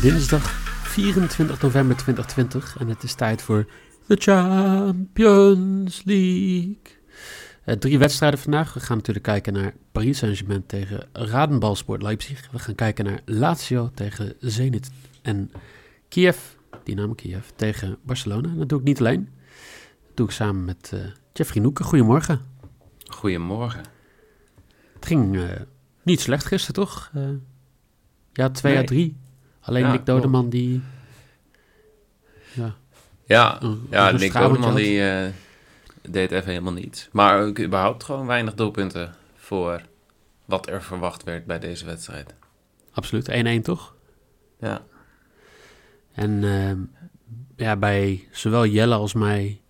Dinsdag 24 november 2020 en het is tijd voor de Champions League. Uh, drie wedstrijden vandaag. We gaan natuurlijk kijken naar Paris Saint-Germain tegen Radenbalsport Leipzig. We gaan kijken naar Lazio tegen Zenit. En Kiev, Dynamo Kiev, tegen Barcelona. En dat doe ik niet alleen. Dat doe ik samen met uh, Jeffrey Noeken. Goedemorgen. Goedemorgen. Het ging uh, niet slecht gisteren, toch? ja, 2 à 3. Alleen ja, Nick Dodeman die... Ja, ja, een, ja een Nick Dodeman die deed even helemaal niets. Maar ook überhaupt gewoon weinig doelpunten voor wat er verwacht werd bij deze wedstrijd. Absoluut, 1-1 toch? Ja. En uh, ja, bij zowel Jelle als mij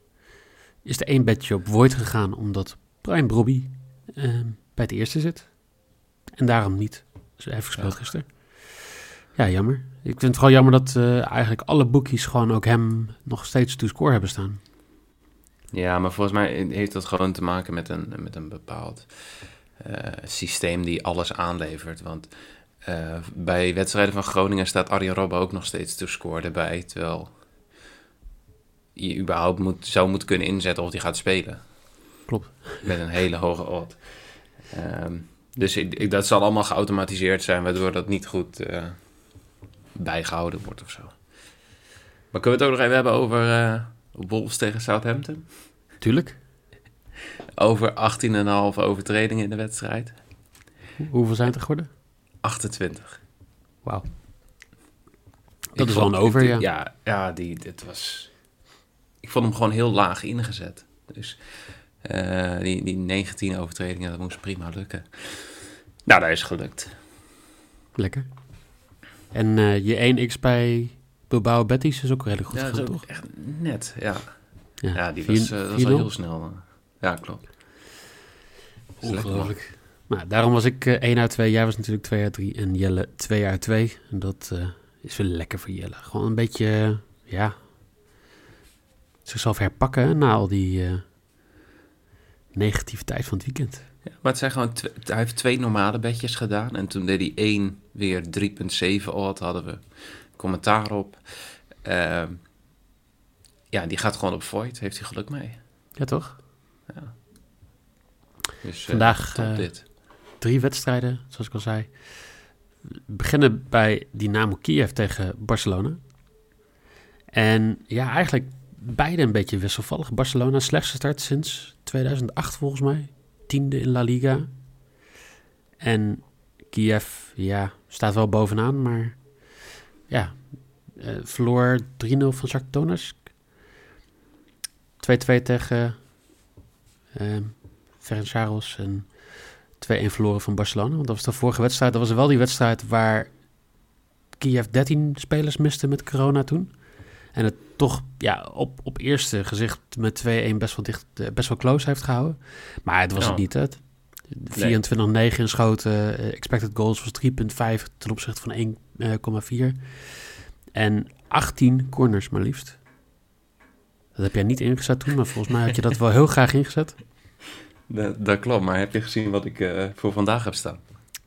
is er één bedje op Void gegaan, omdat Brian Brobby uh, bij het eerste zit. En daarom niet. Dus heeft gespeeld ja. gisteren. Ja, jammer. Ik vind het gewoon jammer dat uh, eigenlijk alle boekies gewoon ook hem nog steeds to score hebben staan. Ja, maar volgens mij heeft dat gewoon te maken met een, met een bepaald uh, systeem die alles aanlevert. Want uh, bij wedstrijden van Groningen staat Arjen Robben ook nog steeds to score erbij. Terwijl je überhaupt moet, zou moeten kunnen inzetten of hij gaat spelen. Klopt. Met een hele hoge odd. Um, dus ik, ik, dat zal allemaal geautomatiseerd zijn, waardoor dat niet goed bijgehouden wordt of zo. Maar kunnen we het ook nog even hebben over uh, Wolves tegen Southampton? Tuurlijk. Over 18,5 overtredingen in de wedstrijd. Hoeveel zijn het er geworden? 28. Wauw. Dat is wel een over, ja. Ja, ja die, dit was... Ik vond hem gewoon heel laag ingezet. Dus uh, die, die 19 overtredingen, dat moest prima lukken. Nou, dat is gelukt. Lekker. En uh, je 1x bij Bilbao Betis is ook redelijk goed ja, gegaan, toch? echt net, ja. Ja, ja die was, uh, was al heel snel. Ja, klopt. Ongelooflijk. Nou, daarom was ik uh, 1 uit 2. Jij was natuurlijk 2 uit 3 en Jelle 2 uit 2. En dat is wel lekker voor Jelle. Gewoon een beetje, ja, zichzelf herpakken na al die negativiteit van het weekend. Ja, maar het zijn gewoon hij heeft twee normale bedjes gedaan. En toen deed hij één weer 3,7 odd. Hadden we commentaar op. Uh, ja, die gaat gewoon op Void. Heeft hij geluk mee. Ja, toch? Ja. Dus, Vandaag uh, dit. drie wedstrijden, zoals ik al zei. We beginnen bij Dynamo Kiev tegen Barcelona. En ja, eigenlijk beide een beetje wisselvallig. Barcelona slechtste start sinds 2008 volgens mij. Tiende in La Liga. En Kiev, ja, staat wel bovenaan, maar ja, uh, verloor 3-0 van Shakhtar Donetsk. 2-2 tegen uh, Ferencvaros en 2-1 verloren van Barcelona. Want dat was de vorige wedstrijd. Dat was wel die wedstrijd waar Kiev 13 spelers miste met corona toen. En het toch ja, op, op eerste gezicht met 2-1 best wel dicht, best wel close heeft gehouden. Maar het was het niet. Het 24-9 in schoten. Uh, expected goals was 3,5 ten opzichte van 1,4. Uh, en 18 corners maar liefst. Dat heb jij niet ingezet toen, maar volgens mij had je dat wel heel graag ingezet. Dat, dat klopt, maar heb je gezien wat ik uh, voor vandaag heb staan?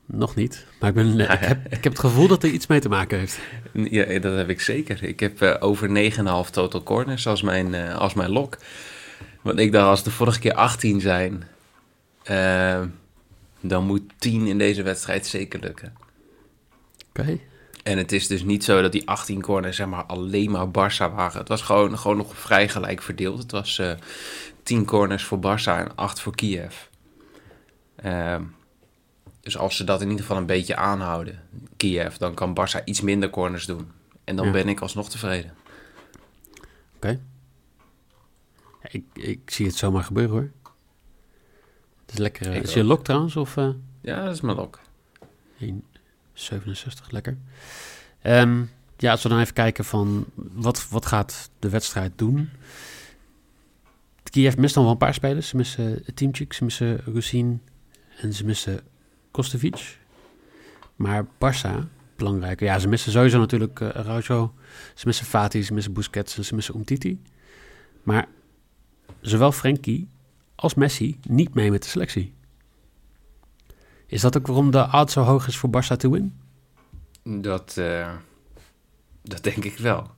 Nog niet, maar ik, ben, ik, heb, ik heb het gevoel dat er iets mee te maken heeft. Ja, dat heb ik zeker. Ik heb uh, over 9,5 total corners als mijn, uh, als mijn lok. Want ik dacht, als de vorige keer 18 zijn, uh, dan moet 10 in deze wedstrijd zeker lukken. Oké. Okay. En het is dus niet zo dat die 18 corners zeg maar alleen maar Barça waren. Het was gewoon, gewoon nog vrij gelijk verdeeld. Het was 10 corners voor Barça en 8 voor Kiev. Uh, dus als ze dat in ieder geval een beetje aanhouden, Kiev, dan kan Barça iets minder corners doen. En dan ja. ben ik alsnog tevreden. Oké, ik, ik zie het zomaar gebeuren hoor. Het is lekker. eh, Ik is je lok trouwens of eh Ja, dat is mijn lok. 1,67? Lekker. Ehm, ja, als we dan even kijken van wat, wat gaat de wedstrijd doen. Kiev mist dan wel een paar spelers. Ze missen Teamchik, ze missen Rusin en ze missen Kostevic. Maar Barça, belangrijker. Ja, ze missen sowieso natuurlijk uh, Araujo. Ze missen Fati, ze missen Busquets en ze missen Umtiti. Maar zowel Frenkie als Messi niet mee met de selectie. Is dat ook waarom de odd zo hoog is voor Barça te win? Dat, eh, dat denk ik wel.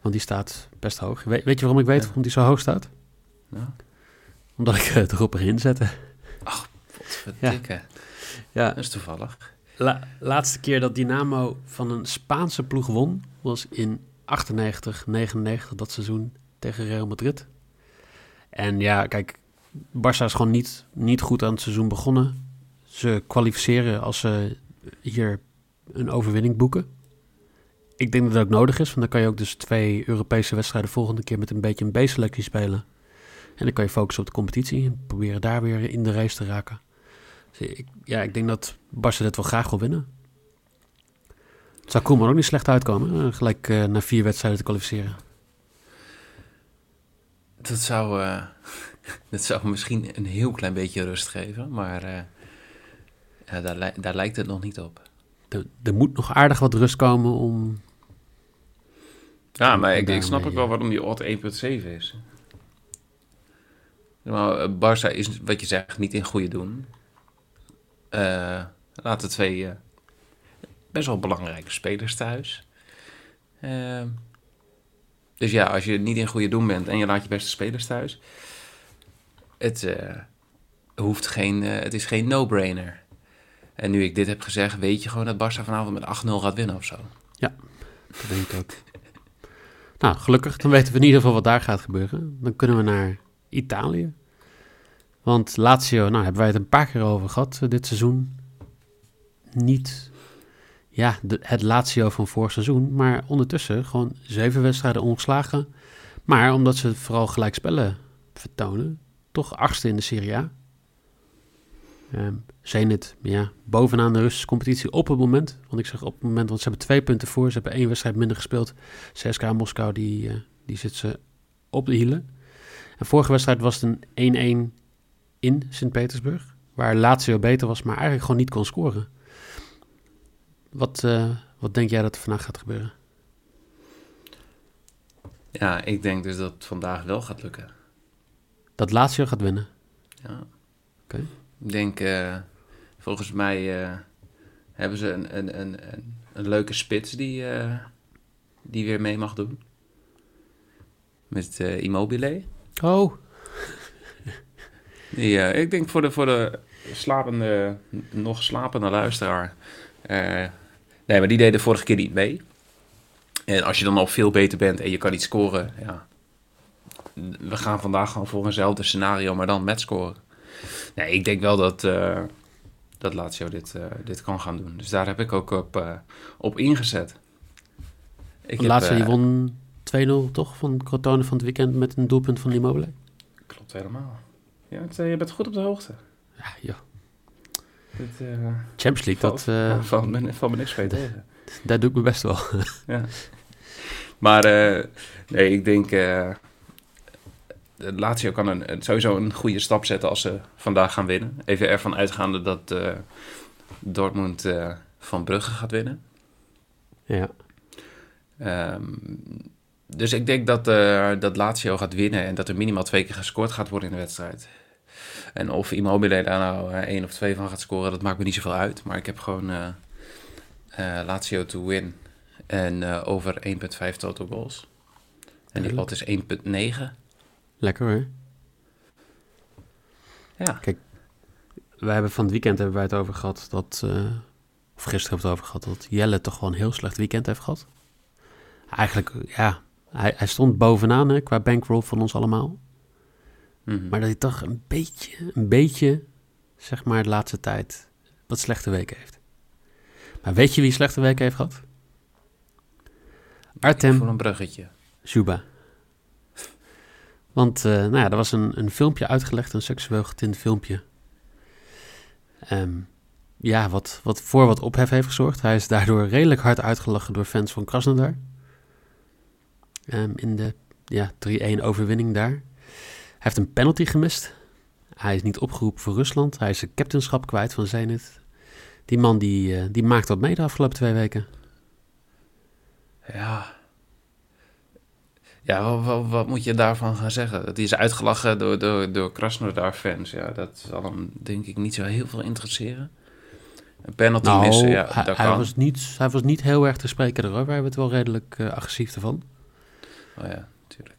Want die staat best hoog. We- weet je waarom ik weet Ja. waarom die zo hoog staat? Ja. Omdat ik het erop erin zette. Verdikke. Ja, Dat is toevallig. La- laatste keer dat Dynamo van een Spaanse ploeg won was in 98, 99, dat seizoen tegen Real Madrid. En ja, kijk, Barça is gewoon niet, niet goed aan het seizoen begonnen. Ze kwalificeren als ze hier een overwinning boeken. Ik denk dat dat ook nodig is, want dan kan je ook dus twee Europese wedstrijden volgende keer met een beetje een B-selectie spelen. En dan kan je focussen op de competitie en proberen daar weer in de race te raken. Dus ik, ja, ik denk dat Barca dit wel graag wil winnen. Het zou Koeman ook niet slecht uitkomen. eh, gelijk eh, na vier wedstrijden te kwalificeren. Dat zou, eh, dat zou misschien een heel klein beetje rust geven, maar eh, ja, daar, li- daar lijkt het nog niet op. Er, er moet nog aardig wat rust komen om... Ja, maar ik, snap ook wel waarom die odd 1.7 is. Maar Barça is, wat je zegt, niet in goede doen. Eh laten twee eh, best wel belangrijke spelers thuis. Eh, dus ja, als je niet in goede doen bent en je laat je beste spelers thuis... Het, hoeft geen, het is geen no-brainer. En nu ik dit heb gezegd, weet je gewoon dat Barça vanavond met 8-0 gaat winnen of zo. Dat denk ik ook. Nou, gelukkig. Dan weten we in ieder geval wat daar gaat gebeuren. Dan kunnen we naar Italië. Want Lazio, nou hebben wij het een paar keer over gehad eh, dit seizoen. Niet ja, het Lazio van vorig seizoen. Maar ondertussen gewoon zeven wedstrijden ongeslagen. Maar omdat ze vooral gelijk spellen vertonen. Toch achtste in de Serie A. Ehm Zenit, ja, bovenaan de Russische competitie op het moment. Want ik zeg op het moment, want ze hebben twee punten voor. Ze hebben één wedstrijd minder gespeeld. CSKA Moskou, die, eh, die zit ze op de hielen. En vorige wedstrijd was het een 1-1 in Sint-Petersburg. Waar Lazio beter was, maar eigenlijk gewoon niet kon scoren. Wat, eh, wat denk jij dat er vandaag gaat gebeuren? Ja, ik denk dus dat het vandaag wel gaat lukken. Dat Lazio gaat winnen. Ja. Oké. Ik denk, eh, volgens mij eh, hebben ze een, een, een, een, een leuke spits die, die weer mee mag doen. Met Immobile. Oh, Eh, ik denk voor de, voor de slapende, nog slapende luisteraar. eh, nee, maar die deed de vorige keer niet mee. En als je dan al veel beter bent en je kan niet scoren, ja. We gaan vandaag gewoon voor eenzelfde scenario, maar dan met scoren. Nee, ik denk wel dat, eh dat Lazio dit, eh, dit kan gaan doen. Dus daar heb ik ook op, op ingezet. Ik laatste eh, die won 2-0 toch van Crotone van het weekend met een doelpunt van Immobile. Klopt helemaal. Ja, eh, je bent goed op de hoogte. Ja, joh. Dit, eh, Champions League, dat, eh, valt me, valt me niks mee tegen. daar doe ik me best wel. Ja. Maar eh, nee, ik denk... eh de Lazio kan een, sowieso een goede stap zetten als ze vandaag gaan winnen. Even ervan uitgaande dat eh, Dortmund eh, van Brugge gaat winnen. ja. Ehm, dus ik denk dat, eh, dat Lazio gaat winnen en dat er minimaal twee keer gescoord gaat worden in de wedstrijd. En of Immobile daar nou eh, één of twee van gaat scoren, dat maakt me niet zoveel uit. Maar ik heb gewoon eh, Lazio to win en over 1,5 total goals. En die lot is 1,9. Lekker hoor. Ja, We hebben van het weekend hebben wij het over gehad dat, of gisteren hebben we het over gehad, dat Jelle toch gewoon een heel slecht weekend heeft gehad. Eigenlijk, ja, hij, hij stond bovenaan hè, qua bankroll van ons allemaal. Mhm. Maar dat hij toch een beetje, een beetje, zeg maar de laatste tijd, wat slechte weken heeft. Maar weet je wie slechte weken heeft gehad? voor Artem, een bruggetje. Juba. Want uh, nou ja, er was een, een filmpje uitgelegd, een seksueel getint filmpje. Um, ja, wat, wat voor wat ophef heeft gezorgd. Hij is daardoor redelijk hard uitgelachen door fans van Krasnodar. Um, in de ja, 3-1 overwinning daar. Hij heeft een penalty gemist. Hij is niet opgeroepen voor Rusland. Hij is zijn captainschap kwijt van Zenit. Die man die, uh, die maakt wat mee de afgelopen twee weken. Ja. Ja, wat, wat, moet je daarvan gaan zeggen? Dat hij is uitgelachen door, door, door Krasnodar-fans. Ja, dat zal hem denk ik niet zo heel veel interesseren. Een penalty nou, missen, ja, hij, dat hij kan. Was niet, hij was niet heel erg te spreken erover. Wij hebben het wel redelijk uh, agressief ervan. Oh ja, natuurlijk.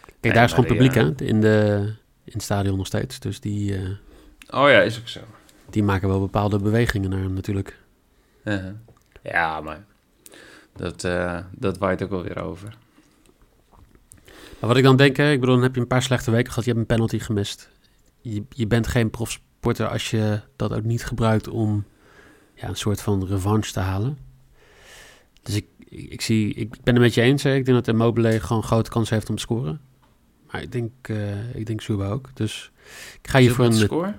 Kijk, nee, daar is gewoon publiek, hè? In, de, in het stadion nog steeds. Dus die... Uh, oh ja, is ook zo. Die maken wel bepaalde bewegingen naar hem natuurlijk. Uh -huh. Ja, maar dat, uh, dat waait ook wel weer over. Maar wat ik dan denk, hè, ik bedoel, dan heb je een paar slechte weken gehad. Je hebt een penalty gemist. Je, je bent geen profsporter als je dat ook niet gebruikt om ja, een soort van revanche te halen. Dus ik, ik, ik zie, ik ben het met je eens. Hè. Ik denk dat Immobile gewoon grote kans heeft om te scoren. Maar ik denk, uh, ik denk Zuba ook. Dus ik ga hier voor een... score?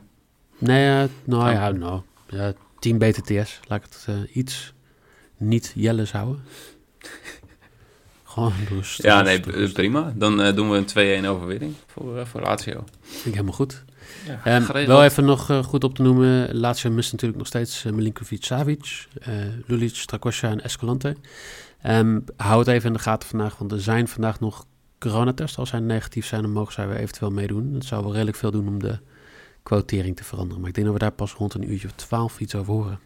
Nee, uh, nou oh. ja, nou, ja, 10 BTTS. Laat ik het uh, iets niet jelles houden. Gewoon rustig. Ja, nee, prima. Dan doen we een 2-1 overwinning voor, voor Lazio. Vind ik helemaal goed. Ja, um, wel even nog uh, goed op te noemen. Lazio mist natuurlijk nog steeds Milinkovic-Savic, Lulic, Strakosja en Escalante. Um, hou het even in de gaten vandaag, want er zijn vandaag nog coronatests. Als zij negatief zijn, dan mogen zij weer eventueel meedoen. Dat zou wel redelijk veel doen om de quotering te veranderen. Maar ik denk dat we daar pas rond een uurtje of twaalf iets over horen.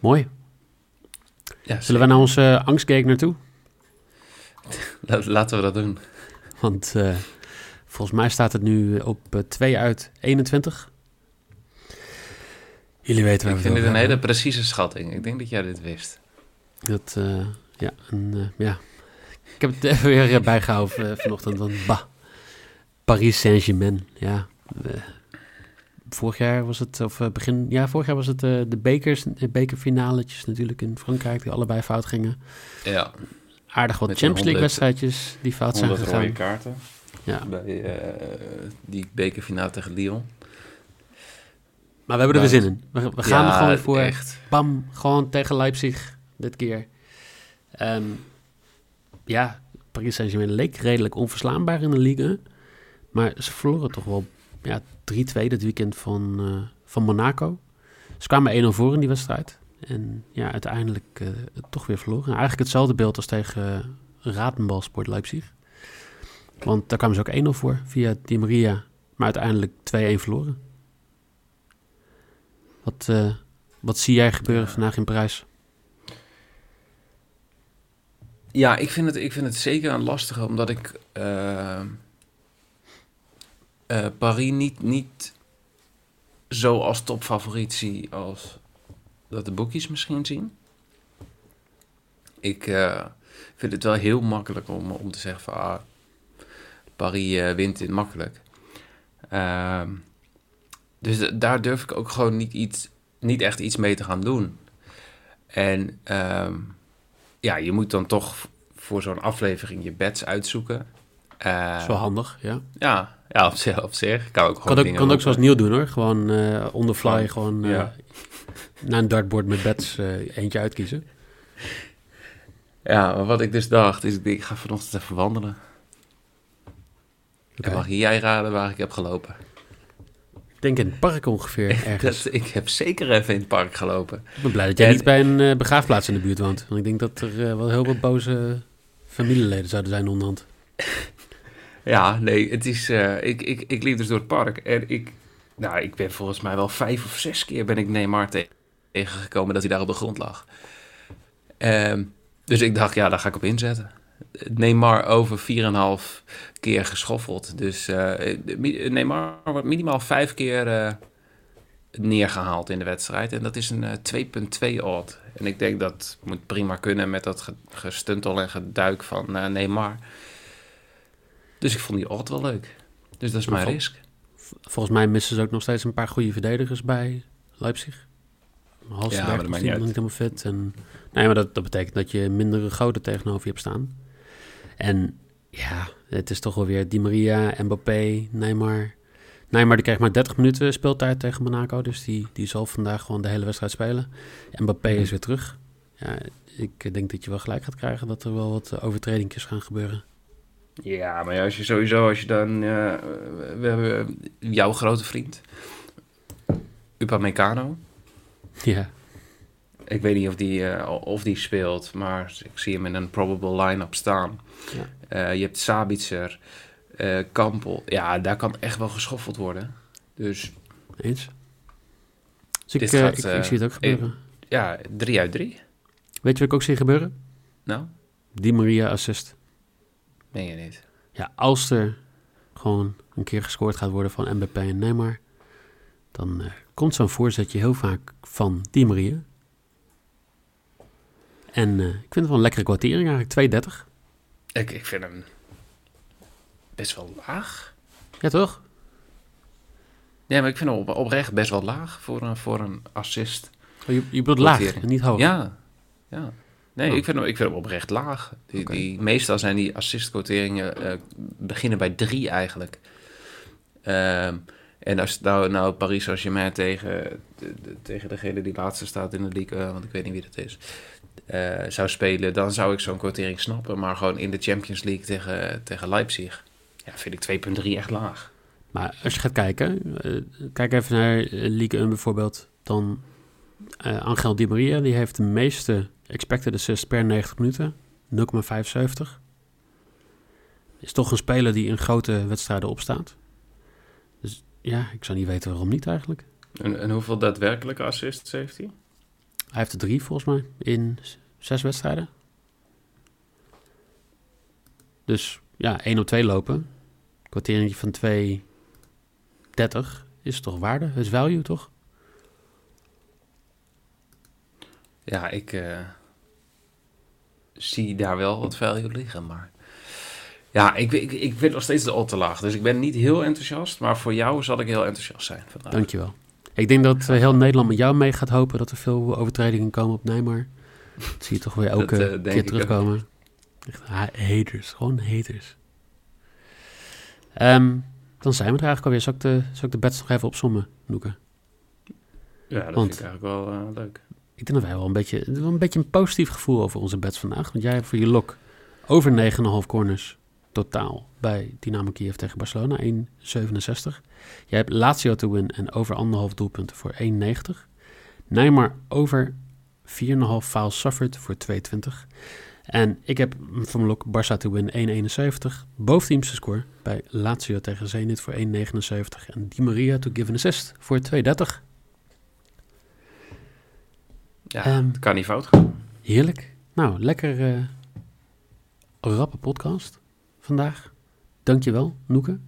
Mooi. Ja, Zullen we naar onze uh, angstgate naartoe? Laten we dat doen. Want uh, volgens mij staat het nu op uh, 2 uit 21. Jullie weten waar Ik we vind dit een hele precieze schatting. Ik denk dat jij dit wist. Dat, uh, ja, en, ja. Ik heb het even weer bijgehouden vanochtend. Want, bah, Paris Saint-Germain, ja. vorig jaar was het, of begin, ja, vorig jaar was het uh, de bekers, de bekerfinaletjes natuurlijk in Frankrijk, die allebei fout gingen. Ja. Aardig wat Met Champions League 100 wedstrijdjes die fout zijn rode gegaan. kaarten Ja. bij uh, die bekerfinale tegen Lyon. Maar we hebben er weer zin in. We, we gaan ja, er gewoon voor. Echt. Bam, gewoon tegen Leipzig dit keer. Um, ja, Paris Saint-Germain leek redelijk onverslaanbaar in de liga. Maar ze verloren toch wel ja, 3-2 dit weekend van, uh, van Monaco. Ze kwamen 1-0 voor in die wedstrijd. En ja, uiteindelijk uh, toch weer verloren. Eigenlijk hetzelfde beeld als tegen uh, Ratenbalsport Leipzig. Want daar kwamen ze ook 1-0 voor via Di Maria. Maar uiteindelijk 2-1 verloren. Wat, uh, wat zie jij gebeuren vandaag in Parijs? Ja, ik vind het, ik vind het zeker een lastige, omdat ik uh, uh, Paris niet, niet zo als topfavoriet zie als dat de boekjes misschien zien. Ik uh, vind het wel heel makkelijk om, om te zeggen van ah, Paris wint dit makkelijk. Ehm, dus daar durf ik ook gewoon niet, iets, niet echt iets mee te gaan doen. En um, ja, je moet dan toch voor zo'n aflevering je bets uitzoeken. Uh, is wel handig, ja. Ja, ja op, zich, op zich. Kan ook, kan ook, kan ook zoals Niel doen hoor. Gewoon uh, on the fly, gewoon uh, ja. naar een dartboard met bets eentje uitkiezen. Ja, maar wat ik dus dacht, is ik ga vanochtend even wandelen. En mag jij raden waar ik heb gelopen? Ik denk in het park ongeveer ergens. dat, ik heb zeker even in het park gelopen. Ik ben blij dat jij en... niet bij een uh, begraafplaats in de buurt woont. Want ik denk dat er uh, wel heel wat boze familieleden zouden zijn onderhand. ja, nee, het is... Uh, ik, ik, ik liep dus door het park en ik... Nou, ik ben volgens mij wel vijf of zes keer ben ik Neymar te tegengekomen dat hij daar op de grond lag. Um, dus ik dacht, ja, daar ga ik op inzetten. Neymar over 4,5 keer geschoffeld. Dus uh, Neymar wordt minimaal vijf keer uh, neergehaald in de wedstrijd. En dat is een uh, 2,2 odd. En ik denk dat moet prima kunnen met dat gestuntel en geduik van Neymar. Dus ik vond die odd wel leuk. Dus dat is mijn Vol risk. Volgens mij missen ze ook nog steeds een paar goede verdedigers bij Leipzig. Halsberg Ja, maar dat niet helemaal fit. En Nee, maar dat, dat betekent dat je mindere goden tegenover je hebt staan. En ja, het is toch wel weer Di Maria, Mbappé, Neymar. Neymar die krijgt maar 30 minuten speeltijd tegen Monaco. Dus die, die zal vandaag gewoon de hele wedstrijd spelen. Mbappé is weer terug. Ja, ik denk dat je wel gelijk gaat krijgen dat er wel wat overtredingjes gaan gebeuren. Ja, maar als je sowieso, als je dan... eh, we hebben jouw grote vriend, Upamecano. Ja, Ik weet niet of die, eh, of die speelt, maar ik zie hem in een probable line-up staan. Ja. Eh, je hebt Sabitzer, eh Kampel. Ja, daar kan echt wel geschoffeld worden. Dus eens. Dus ik, eh, gaat, ik, eh, ik zie het ook gebeuren. ja, drie uit drie. Weet je wat ik ook zie gebeuren? Nou, Di Maria assist. meen je niet. Ja, als er gewoon een keer gescoord gaat worden van Mbappé en Neymar, dan eh, komt zo'n voorzetje heel vaak van Di Maria. En eh, ik vind het wel een lekkere kwartering eigenlijk, 2,30. Ik, ik vind hem best wel laag. Ja, toch? Nee, maar ik vind hem op, oprecht best wel laag voor een, voor een assist. Oh, je, je bedoelt laag en niet hoog. Ja, ja. Nee, Oh. ik, vind hem, ik vind hem oprecht laag. Die, die, meestal zijn die assistquoteringen eh beginnen bij drie eigenlijk. Ehm, en als nou, nou Paris Saint-Germain tegen, de, de- tegen degene die laatste staat in de league, want ik weet niet wie dat is, eh, zou spelen, dan zou ik zo'n quotering snappen. Maar gewoon in de Champions League tegen, tegen Leipzig, ja, vind ik 2,3 echt laag. Maar als je gaat kijken, eh, kijk even naar eh, Ligue 1 bijvoorbeeld, dan eh Angel Di Maria, die heeft de meeste expected assists per 90 minuten, 0,75. Is toch een speler die in grote wedstrijden opstaat. Dus ja, ik zou niet weten waarom niet eigenlijk. En, en hoeveel daadwerkelijke assists heeft hij? Hij heeft er drie volgens mij in zes wedstrijden. Dus ja, 1 op 2 lopen. Kwartering van 2,30 is toch waarde? Is value toch? Ja, ik eh, zie daar wel wat value liggen, maar... Ja, ik, ik, ik vind nog steeds de odd te laag. Dus ik ben niet heel enthousiast, maar voor jou zal ik heel enthousiast zijn vandaag. Dankjewel. Ik denk dat eh, heel Nederland met jou mee gaat hopen dat er veel overtredingen komen op Neymar. Dat zie je toch weer elke Dat, eh, keer terugkomen. Echt ha- haters, gewoon haters. Ehm, dan zijn we er eigenlijk alweer. Zal ik de, zal ik de bets nog even opzommen, Noeke? Ja, dat Want- vind ik eigenlijk wel eh, leuk. Ik denk dat wij wel een beetje, wel een beetje een positief gevoel over onze bets vandaag. Want jij hebt voor je lok over 9,5 corners totaal bij Dynamo Kiev tegen Barcelona, 1,67. Jij hebt Lazio te win en over anderhalf doelpunten voor 1,90. Neymar over 4,5 fouls suffered voor 2,20. En ik heb voor mijn lok Barça to win 1,71. Boventeamse score bij Lazio tegen Zenit voor 1,79. En Di Maria to give an assist voor 2,30. Ja, Ehm, het kan niet fout gaan. Heerlijk. Nou, lekker eh rappe podcast vandaag. Dankjewel, Noeke.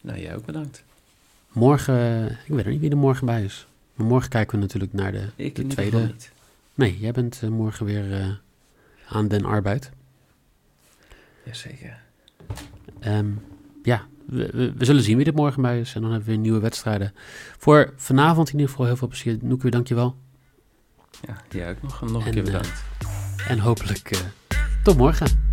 Nou, jij ook bedankt. Morgen, eh, ik weet nog niet wie er morgen bij is. Maar morgen kijken we natuurlijk naar de, Ik de tweede. niet. Nee, jij bent eh, morgen weer eh, aan den arbeid. Jazeker. Ehm, ja, we, we, we zullen zien wie er morgen bij is. En dan hebben we weer nieuwe wedstrijden. Voor vanavond in ieder geval heel veel plezier. Noeke, dankjewel. Ja, jij ook nog, nog een En, keer bedankt. En hopelijk tot morgen.